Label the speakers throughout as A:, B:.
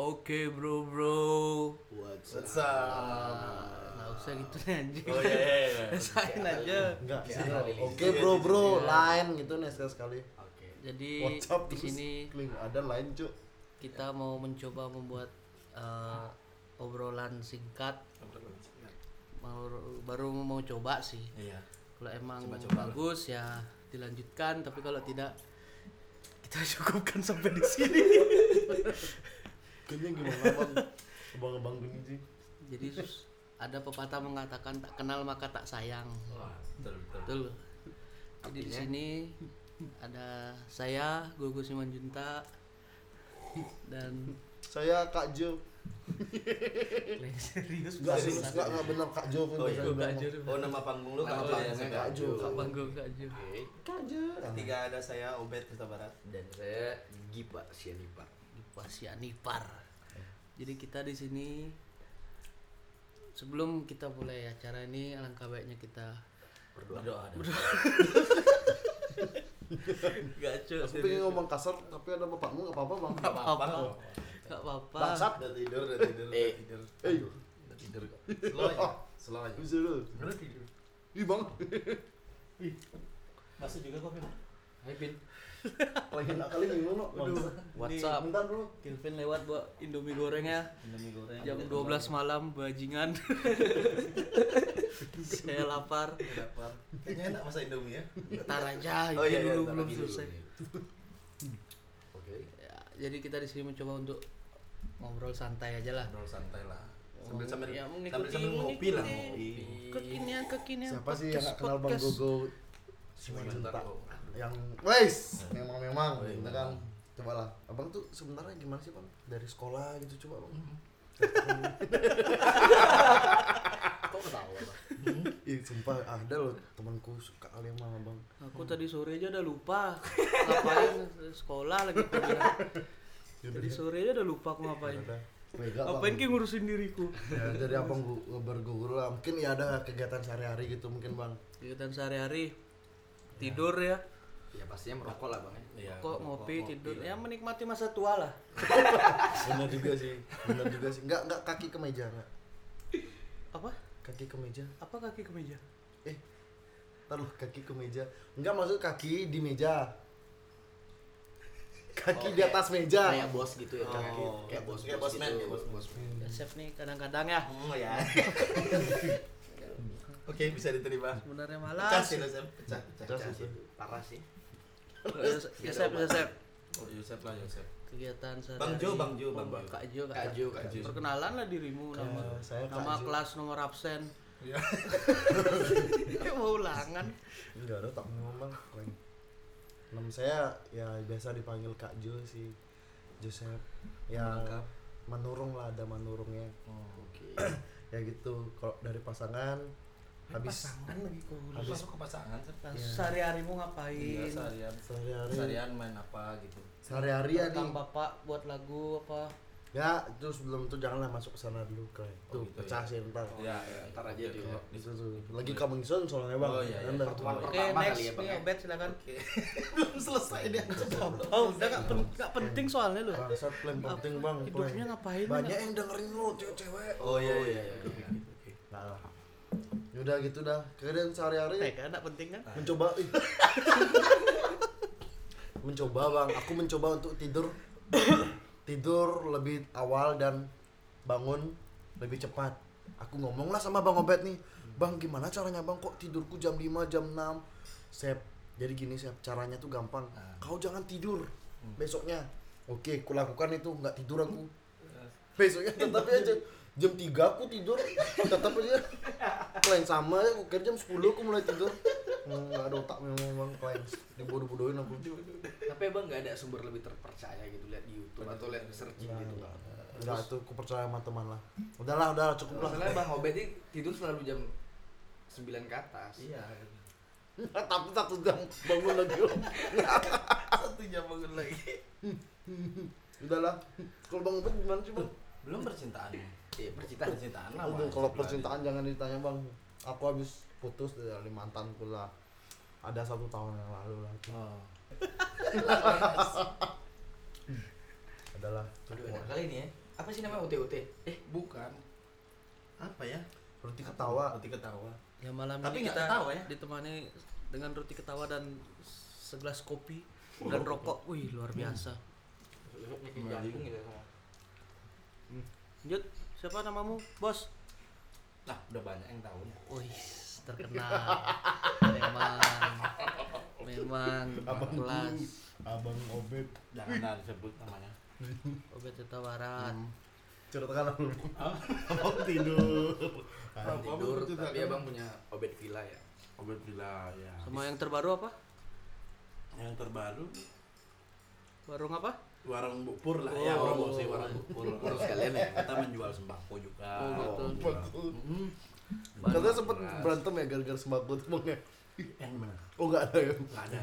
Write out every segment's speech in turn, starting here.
A: Oke bro bro.
B: What's
C: What's up?
A: Nggak usah gitu nih anjing.
C: Oh iya iya iya.
A: Rasain aja.
B: Enggak
C: Oke.
B: Oke
C: Iya,
B: bro
C: iya,
B: bro,
A: iya.
B: line gitu nih sekali sekali.
C: Oke.
A: Jadi
B: WhatsApp
A: di sini
B: kling ada line cuk.
A: kita mau mencoba membuat eh, obrolan singkat. Mau baru mau coba sih.
C: Iya.
A: Kalau emang
C: Coba-coba lah.
A: bagus ya dilanjutkan. Tapi kalau tidak kita cukupkan sampai di sini.
B: Kayaknya gimana bang? Abang-abang gini sih.
A: Jadi sus- ada pepatah mengatakan tak kenal maka tak sayang.
C: Wah, betul betul.
A: Betul. Jadi di sini ada saya Gugu Simanjunta dan
B: Saya Kak Jo.
A: serius
B: Enggak serius, enggak enggak benar Kak Jo.
C: Oh iya,
A: Kak Jo.
C: Oh nama panggung lu Kak Jo ya, saya
B: Kak Jo.
A: Kak Kak Jo.
C: Oke.
B: Kak Jo.
C: Ketiga ada saya Obed Kota Barat.
D: dan saya Gipa Sianipar
A: Di Pasianipar. Jadi kita di sini sebelum kita mulai acara ini alangkah baiknya kita
C: Berdoa.
A: Gacu.
B: Aku pengen ngomong kasar tapi ada bapakmu enggak apa-apa bang.
C: Enggak apa-apa.
A: Gak apa-apa.
B: Bangsat.
C: Udah tidur, udah tidur, udah
D: Eh.
C: tidur.
B: Eh.
C: Udah tidur kok. Slow aja. Slow aja.
B: Bisa lu.
C: Udah tidur.
B: Ih bang.
C: Masuk juga kok.
D: Hai Pin
B: Lagi nak kali no.
A: Aduh.
D: WhatsApp
B: Bentar dulu.
A: Kilvin lewat buat Indomie goreng ya.
C: Indomie goreng.
A: Jam 12 malam bajingan. Saya lapar.
C: Lapar. Kayaknya enak masa Indomie ya.
A: Ntar aja,
C: Oh,
A: ini
C: iya, iya,
A: dulu
C: ntar
A: belum selesai.
D: Oke
A: Ya, jadi kita di sini mencoba untuk ngobrol santai aja lah.
C: Ngobrol santai lah. Sambil sambil
A: Ya,
C: sambil
A: mengikuti-
C: sambil ngopi lah ngopi.
A: Kekinian kekinian.
B: Siapa sih yang kenal Bang. Gogo?
C: Sebentar kok.
B: Yang wes memang memang
C: Oh, iya,
B: gitu
C: memang.
B: kan. Coba lah. Abang tuh sebenarnya gimana sih bang? Dari sekolah gitu coba bang.
D: Kok ketawa Bang?
B: Ih sumpah ada loh temanku suka kali sama abang.
A: Aku tadi sore aja udah lupa ngapain sekolah lagi kuliah. Tadi sore aja udah lupa aku ngapain.
B: Udah. Mega bang.
A: kayak ngurusin diriku?
B: Ya, dari abang gu- berguru lah. Mungkin ya ada kegiatan sehari-hari gitu mungkin bang.
A: Kegiatan sehari-hari tidur ya,
D: Ya pastinya merokok lah Bang ya
C: Iya,
A: kok ngopi tidur ya menikmati masa tua lah.
B: Benar juga sih. Benar juga sih. Enggak enggak kaki ke meja enggak.
A: Apa?
B: Kaki ke meja.
A: Apa kaki ke meja?
B: Eh. Taruh kaki ke meja. Enggak maksud kaki di meja. Kaki
D: Oh,
B: di atas meja.
D: Kayak bos gitu ya kaki
C: Oh,
D: Kayak bos
C: kayak bos man,
D: gitu
C: kayak bos bos.
A: Ya, chef nih kadang-kadang ya
C: Oh ya. Oke, bisa diterima.
A: sebenarnya
C: Pecah
A: malas.
C: sih, Yosef. Pecah, pecah.
B: Pecah
D: Pecah
B: sih.
D: sih Parah sih
A: Ya, chef, ya, chef.
C: Oh, Yosef lah, Yosef.
A: Kegiatan sehari
C: Bang Jo, Bang Jo,
A: Oh,
C: Bang Jo.
A: Kak Jo,
D: Kak Jo Kak Jo
A: Perkenalan lah dirimu nama
B: saya Kak
A: nama
B: Jo.
A: kelas nomor absen.
C: Iya.
A: Mau ulangan.
B: Enggak ada tak ngomong bang. Nama saya ya biasa dipanggil Kak Jo sih. Joseph. Ya
C: Lengkap.
B: menurung lah ada menurungnya.
C: Oh,
D: Oke
B: Ya gitu. Kalau dari pasangan habis
A: pasangan lagi kok.
C: Habis masuk ke pasangan.
A: Terus
B: Iya.
A: Sehari-harimu
C: Iya,
A: ngapain?
C: seharian.
B: sehari-hari
C: Seharian main apa gitu.
B: sehari-hari ya nih.
A: bapak buat lagu apa?
B: Ya, itu sebelum itu janganlah masuk ke sana dulu. Tuh,
C: Oh, gitu
B: pecah
C: ya.
B: sih ntar.
C: Iya, iya.
D: ntar aja di-.
B: Itu tuh. Lagi coming soon soalnya, Bang.
C: Oh, iya, iya.
D: Pertemuan
A: Oke,
D: pertama
A: next
D: kali ya Bang
A: nih
D: ya
A: Obet silakan.
C: Oke. Belum selesai dia.
A: Oh, udah gak, pen- gak penting soalnya loh.
B: Bangsat plan penting, Bang.
A: Hidupnya ngapain?
B: Banyak yang dengerin lu, cewek-cewek.
C: Oh iya iya iya.
B: Yaudah gitu dah. Kemudian sehari-hari
A: Eh, kan gak penting kan?
B: mencoba. Mencoba bang. Aku mencoba untuk tidur. Tidur lebih awal dan bangun lebih cepat. Aku ngomong lah sama bang Obet nih. Bang gimana caranya bang? Kok tidurku jam 5 jam 6 Sep jadi gini Sep. Caranya tuh gampang.
C: Ah.
B: kau jangan tidur besoknya. Oke aku lakukan itu. Nggak tidur aku. Besoknya tetap aja. Jam 3 aku tidur. Tetap aja Klien sama ya, aku kira jam 10 aku mulai tidur Hmm, nggak ada otak memang bang klien dibodoh-bodohin aku
D: Tapi Bang gak ada sumber lebih terpercaya gitu Lihat di Youtube atau lihat searching
B: Nggak,
D: gitu
B: nggak.
D: Bang
B: Nggak, itu aku percaya sama teman lah udahlah udahlah cukup lah
D: Masalahnya Bang Obet ini tidur selalu jam 9 ke atas
C: Iya.
B: tapi satu jam bangun lagi.
C: Satu jam bangun lagi.
B: udahlah kalau bang Obet gimana sih bang
C: Belum percintaan.
D: Iya percintaan
C: Percintaan lah.
B: Aduh, kalau percintaan jangan ditanya bang aku habis putus dari mantanku lah ada satu tahun yang lalu lah
C: Oh.
B: adalah
D: Aduh enak kali ini ya apa sih namanya OT-OT? Eh,
C: Bukan. Apa ya?
B: Roti ketawa.
C: Roti ketawa.
A: Ya malam
C: Tapi
A: ini kita
C: ketawa ya?
A: ditemani dengan roti ketawa dan segelas kopi dan rokok. Wih, luar biasa.
D: gitu sama.
A: Lanjut, siapa namamu, Bos?
C: Nah, udah banyak yang tahu.
A: Wih, terkenal. memang memang
B: Abang
A: kelas
B: Abang Obet.
C: Jangan disebut namanya.
A: Obat Teta Barat.
B: Ceritakan dulu. Abang tidur.
C: Apa
D: Tidur, tapi abang punya obet villa ya.
C: Obat villa ya.
A: Sama yang terbaru apa?
C: Yang terbaru
A: Warung apa?
C: Warung bukpur lah
A: Oh.
C: ya promosi warung bukpur
D: Bukpur sekalian ya.
C: kita menjual sembako juga
A: Oh, gitu.
B: Katanya sempet
C: beras.
B: berantem ya gara-gara sembako tuh Bang, ya?
C: yang mana
B: Oh enggak ada ya?
C: nggak ada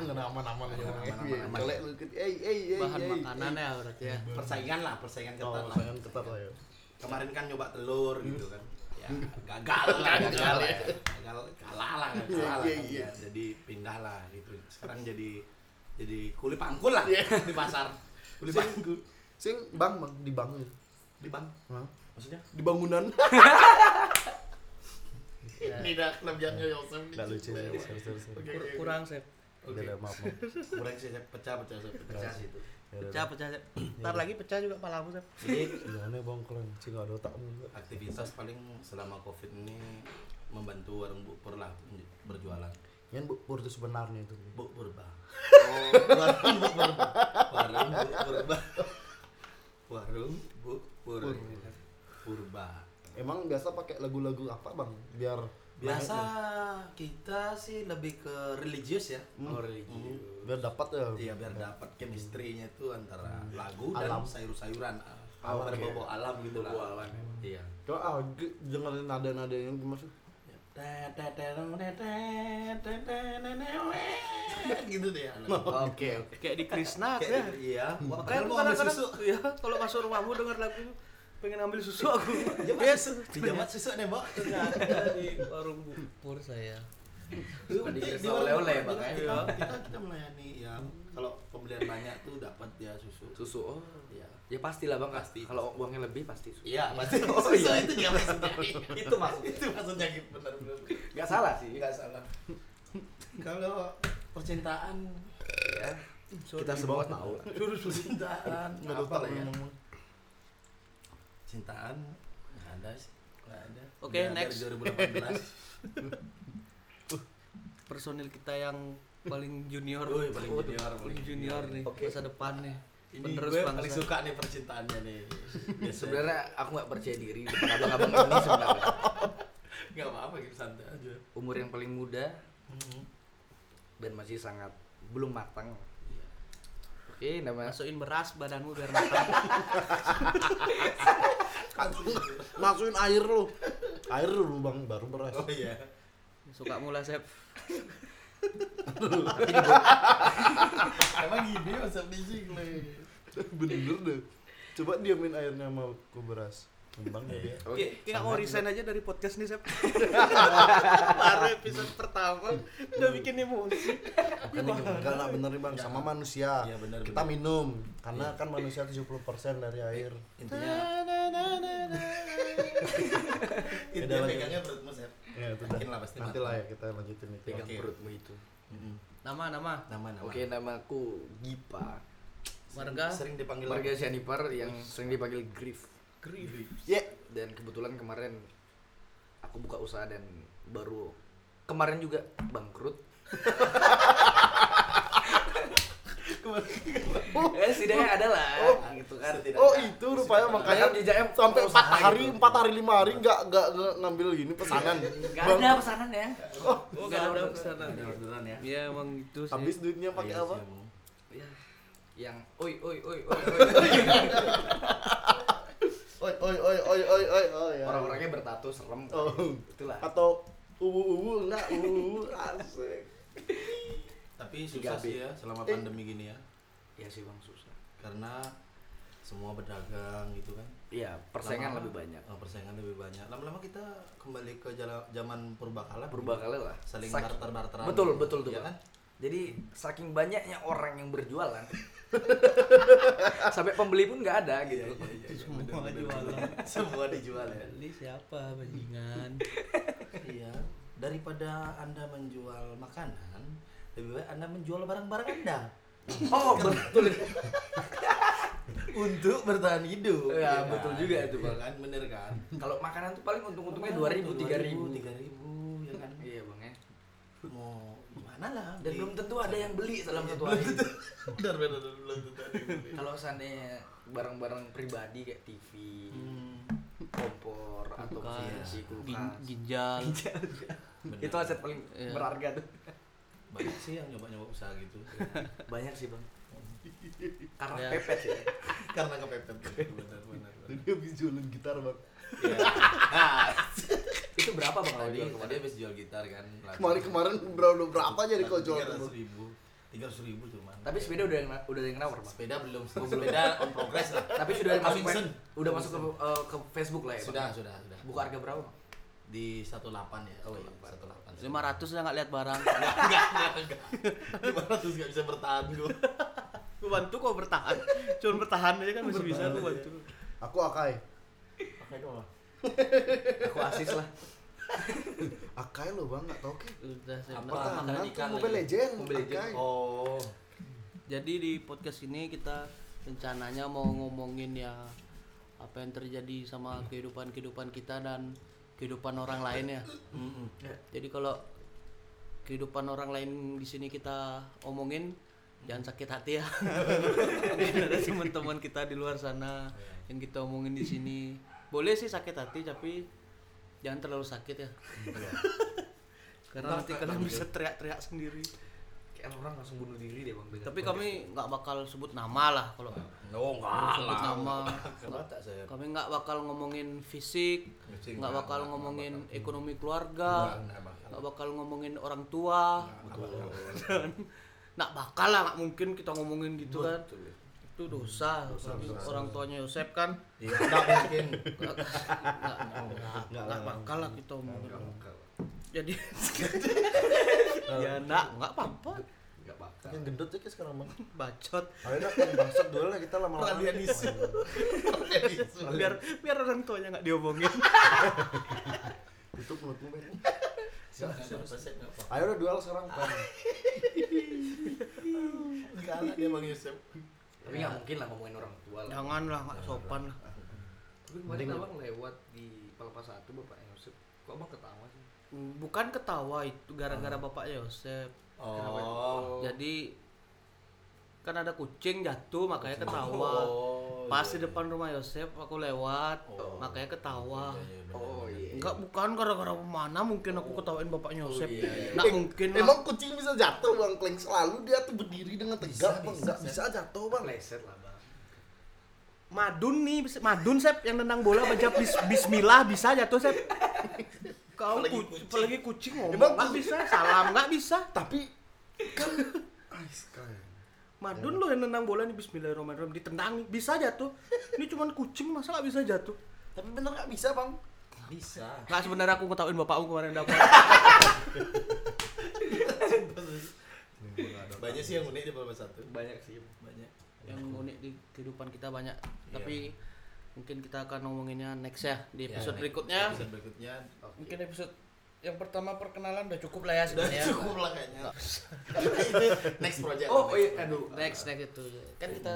B: Nggak aman-aman aja orangnya.
C: Aman-aman,
B: Iya,
C: aman.
B: Kelek lu. Eh, eh, eh.
A: Bahan
B: eh,
A: makanan
B: eh.
A: ya berarti ya.
C: persaingan lah persaingan ketat
B: Oh,
C: lah
B: sayang ketat lah ya.
C: kemarin kan nyoba telur gitu kan ya gagal lah gagal ya gagal kalah lah kalah
B: Iya,
C: lah
B: iya,
C: kan
B: iya.
C: ya. jadi pindah lah gitu sekarang jadi jadi kuli pangkul lah
B: Iya.
C: di pasar kuli
B: Sing-
C: pangkul
B: Sing bang, bang dibangun.
C: di bang
B: Hah?
C: maksudnya
B: Di bangunan.
A: Ya.
C: ini dah kelebihannya Yosef nih
B: lucu ya. Sorry, sorry, sorry.
C: Oke,
A: Kur-
C: oke,
A: kurang sih.
B: Udah lah, maaf, maaf.
C: kurang sih saya pecah pecah saya pecah situ
B: Ya udah,
A: Pecah, pecah. Ntar lagi pecah juga palamu, Sep.
C: jadi
B: Gimana bang kalian? Cing ada otakmu
C: aktivitas paling selama covid ini membantu warung bukpur lah berjualan
B: Yang bu pur itu sebenarnya itu.
C: bukpur bah
D: Oh,
C: warung bukpur warung bukpur bah warung bukpur purba
B: Emang biasa pakai lagu-lagu apa bang? Biar
C: biasa
B: naik
C: kita sih lebih ke religius ya
D: oh,
B: ya?
D: religius.
B: Biar dapat ya.
C: iya biar dapat chemistry-nya itu antara lagu
B: Alam.
C: dan sayur-sayuran
B: Alam,
C: berbau alam gitu lah
D: alam,
C: iya
B: Coba ah, dengerin nada-nada yang gimana sih?
C: Gitu
D: Oke, oke.
A: Kayak di Krishna ya.
C: iya
A: Makanya
C: ambil
A: kadang-kadang ya kalau masuk rumahmu dengar lagu pengen ambil susu aku.
C: Jamat susu Jamat susu nih mbak
A: di warung bupur saya.
C: Di- di
D: oleh-oleh,
C: kita, kita kita melayani ya kalau pembelian banyak tuh dapat ya susu
D: Susu. Oh,
C: Iya.
D: Ya pastilah Bang.
C: Pasti.
D: Kalau uangnya lebih pasti.
C: Iya, pasti.
D: Oh,
C: Susu
D: iya.
C: itu dia maksudnya.
D: Itu maksudnya.
C: itu maksudnya gitu benar benar.
D: Gak salah sih.
C: Enggak salah. Kalau percintaan
D: Ya. Kita semua tahu. lah.
C: percintaan
B: Nggak
C: apa lah ya? Cintaan nggak ada sih. Nggak ada.
A: Oke,
C: Udah
A: next.
C: Dari 2018.
A: Personil kita yang paling junior.
C: Woi, paling junior,
A: paling
C: paling
A: junior nih.
D: Oke.
A: Masa depan nih.
C: Ini
A: Penerus
C: gue
A: bangsa.
C: paling suka nih percintaannya nih. Biasanya.
D: Sebenarnya aku nggak percaya diri abang-abang ini sebenarnya.
C: nggak apa-apa gitu santai aja.
D: Umur yang paling muda dan masih sangat belum matang.
C: Iya.
D: Oke, nama
A: Masukin beras badanmu biar matang.
B: Masukin air lu. Air dulu bang, baru beras.
C: Oh iya.
A: Suka mula Sep.
C: Emang gini masa bising nih.
B: Bener deh. Coba diamin airnya sama ke beras. Bang dia.
D: Oke.
A: Kita mau resign aja dari podcast nih Sep. Baru episode pertama udah bikin emosi.
B: Kan ini enggak lah bener nih bang sama manusia.
C: Iya, bener,
B: Kita
C: bener.
B: minum karena kan manusia 70% dari air.
C: Intinya intinya pegangnya Sep.
B: Ya itu
C: lah pasti
B: Nanti lah ya kita lanjutin itu.
D: Pegang
C: Oke.
D: perutmu itu.
A: Nama nama
C: Nama nama.
D: Oke, namaku Gipa.
A: warga
C: Sering dipanggil
D: Warga Sianipar yang sering dipanggil Griff.
C: Grief.
B: Ya,
D: Dan kebetulan kemarin aku buka usaha dan baru kemarin juga bangkrut. eh setidaknya ada lah gitu kan.
B: Oh itu rupanya makanya
D: di JM
B: sampai
D: usaha
B: empat hari, empat hari lima hari nggak nggak nggak ngambil gini pesanan.
D: Gak ada pesanan ya.
A: Oh, nggak ada pesanan.
C: Ada orderan ya.
A: Iya emang itu sih.
B: Habis duitnya pakai
C: Iya
B: apa?
C: sih.
D: Ya, yang oi oi oi oi, oi.
B: Oi oi oi oi oi oi oi. ya.
D: orang-orangnya bertato serem.
B: Oh.
D: Itulah.
B: Atau uwu uwu enggak uwu asik.
C: Tapi susah sih ya selama
B: Eh.
C: pandemi gini ya.
D: Ya sih bang susah.
C: Karena semua berdagang gitu kan.
D: Iya persaingan lebih banyak.
C: Oh, persaingan lebih banyak. Lama-lama kita kembali ke jala- zaman purbakala.
D: Berubah kali lah.
C: Saling
D: Saking-
C: barter-barteran.
D: Betul betul tuh
C: Iya
D: Bang.
C: kan?
D: Jadi saking banyaknya orang yang berjualan, Sampai pembeli pun nggak ada gitu.
A: Semua jualan.
C: Semua dijual ya.
A: Beli siapa bajingan?
C: Iya. Daripada Anda menjual makanan, lebih baik Anda menjual barang-barang Anda.
D: Oh betul.
C: Untuk bertahan hidup.
D: Ya, betul juga itu, Bang.
C: kan, bener kan?
D: Kalau makanan tuh paling untung-untungnya dua ribu, tiga ribu.
C: tiga ribu, ya kan?
D: Iya bang ya.
C: Mau gimana lah?
D: Dan belum tentu ada yang beli dalam
C: Iya,
D: satu hari.
C: Benar benar benar, belum tentu ada yang beli.
D: Kalau seandainya barang-barang pribadi kayak TV,
C: Hmm,
D: kompor atau
A: Kulkas,
D: kursi, kulkas,
A: ginjal.
D: itu aset paling
A: Iya.
D: berharga tuh.
C: Banyak sih yang nyoba-nyoba usaha gitu.
D: Banyak sih bang. Karena
A: Ya.
D: pepet ya.
C: Karena kepepet. Benar benar. benar.
B: Dia habis jualan gitar bang.
C: Iya. Nah,
D: Itu berapa bang kalau
C: tadi tadi
D: kemarin?
C: habis jual gitar kan.
B: Kemarin kemarin berapa berapa jadi kau jual
C: ribu, tiga ribu cuman.
D: Tapi sepeda udah yang udah yang nawar bang.
C: sepeda belum sepeda on progress lah.
D: Tapi sudah masuk udah masuk ke, eh, ke Facebook lah ya. Bang?
C: Sudah sudah sudah.
D: Buka harga berapa? Bang?
C: Di 18 ya. Oh iya, 18.
A: Lima ratus lah nggak lihat barang.
C: enggak enggak enggak. 500 enggak bisa bertahan gua.
A: Gue bantu kok bertahan. Cuma bertahan aja kan masih bisa gue bantu.
B: Aku Akai.
C: Pakai doang.
D: Aku asis lah.
B: Akai lo bang, nggak tau ke?
A: Udah saya
C: Apa?
B: Pertahanan Mobile. Legend.
D: Mobile Legend.
B: Akai.
C: Oh.
A: Jadi di podcast ini kita rencananya mau ngomongin ya apa yang terjadi sama kehidupan-kehidupan kita dan kehidupan orang lain ya.
C: Mm-mm.
A: Jadi kalau kehidupan orang lain di sini kita omongin jangan sakit hati ya. Ada teman-teman kita di luar sana yang kita omongin di sini. Boleh sih sakit hati tapi jangan terlalu sakit ya. Karena nanti kalian bisa teriak-teriak sendiri.
D: Kayak orang langsung bunuh diri deh bang.
A: Tapi kami nggak bakal sebut nama lah kalau
C: Oh,
A: sebut
C: enggak
A: nama. Kami nggak bakal ngomongin fisik, nggak
C: nggak,
A: bakal
C: nggak,
A: ngomongin
C: nggak
A: ekonomi keluarga,
C: Nggak, nggak bakal.
A: nggak ngomongin orang tua, dan nggak bakal lah, nggak mungkin kita ngomongin gitu kan. Itu dosa. Orang tuanya Yosep kan,
C: Iya, enggak mungkin.
A: nggak nggak- nggak bakal lah kita ngomongin. Jadi, ya nak, nggak apa-apa,
D: Nggak.
B: Makin gendut aja sekarang bang.
A: bacot.
B: Ayo dah kan bangsat dulu lah kita lama-lama.
C: Peralihan isu.
A: Biar biar orang tuanya nggak diomongin.
B: Tutup mulutmu Ben. Ayo udah duel sekarang
C: lah dia Bang Yusuf.
D: Tapi nggak mungkin lah ngomongin orang tua lah.
A: Jangan lah, nggak sopan lah.
D: Tapi kemarin abang lewat di Palapa Satu bapak Yusuf. Kok abang ketawa sih?
A: Bukan ketawa itu gara-gara bapaknya Yosep.
C: Oh.
A: Jadi kan ada kucing jatuh makanya ketawa.
C: Oh,
A: Pas
C: iya,
A: di depan rumah Yosef aku lewat
C: Oh.
A: makanya ketawa.
C: iya, iya,
D: Oh iya.
A: Enggak bukan gara-gara mana mungkin aku ketawain bapaknya
C: Oh,
A: Yosef.
C: iya, iya.
A: Nggak mungkin lah.
B: Emang kucing bisa jatuh bang, Kleng selalu dia tuh berdiri dengan tegak
C: Bisa,
B: bang,
C: bisa,
B: nggak
C: bisa.
B: bisa jatuh bang.
D: Leset lah bang.
A: Madun nih, Madun Sep yang nendang bola baca bis, bismillah bisa jatuh Sep. Kau
C: Apalagi
A: ku-
C: kucing.
A: apalagi kucing ngomong
B: Emang
A: nggak bisa, salam nggak bisa.
B: Tapi kan Ais.
A: Madun lo yang nendang bola nih Bismillahirrahmanirrahim ditendang nih bisa jatuh. Ini cuman kucing masa nggak bisa jatuh?
B: Tapi bener nggak bisa bang.
C: Bisa.
A: Nggak sebenarnya aku ngetawain bapakku kemarin dapat.
C: Banyak sih yang unik di Palapa Satu.
D: Banyak sih.
C: Banyak.
A: yang unik di kehidupan kita banyak.
C: Iya.
A: Tapi mungkin kita akan ngomonginnya next ya di
C: Ya,
A: episode
C: next-
A: berikutnya.
C: Episode berikutnya
A: Mungkin episode yang pertama perkenalan udah cukup lah ya sebenarnya.
C: cukup lah kayaknya. Next project.
D: Oh
C: next
D: iya, aduh.
A: Next next itu kan kita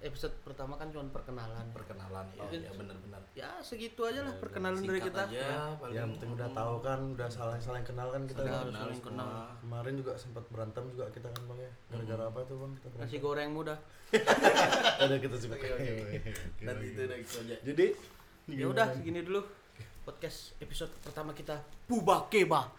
A: episode pertama kan cuma perkenalan.
C: perkenalan ya,
A: Mungkin-
C: ya benar-benar.
A: Ya segitu aja lah perkenalan dari kita.
C: aja, paling-
B: Yang penting udah tahu kan, udah saling saling kenal kan kita.
A: Udah
B: kan.
A: harus saling
C: semua.
A: kenal.
B: Kemarin juga sempat berantem juga kita kan bang ya. Gara-gara apa tuh bang? Kita
A: Nasi goreng muda.
B: Ada kita juga.
C: Oke, oke. Nanti itu next project.
B: Jadi
A: Ya udah segini dulu podcast episode pertama kita Bubakeba.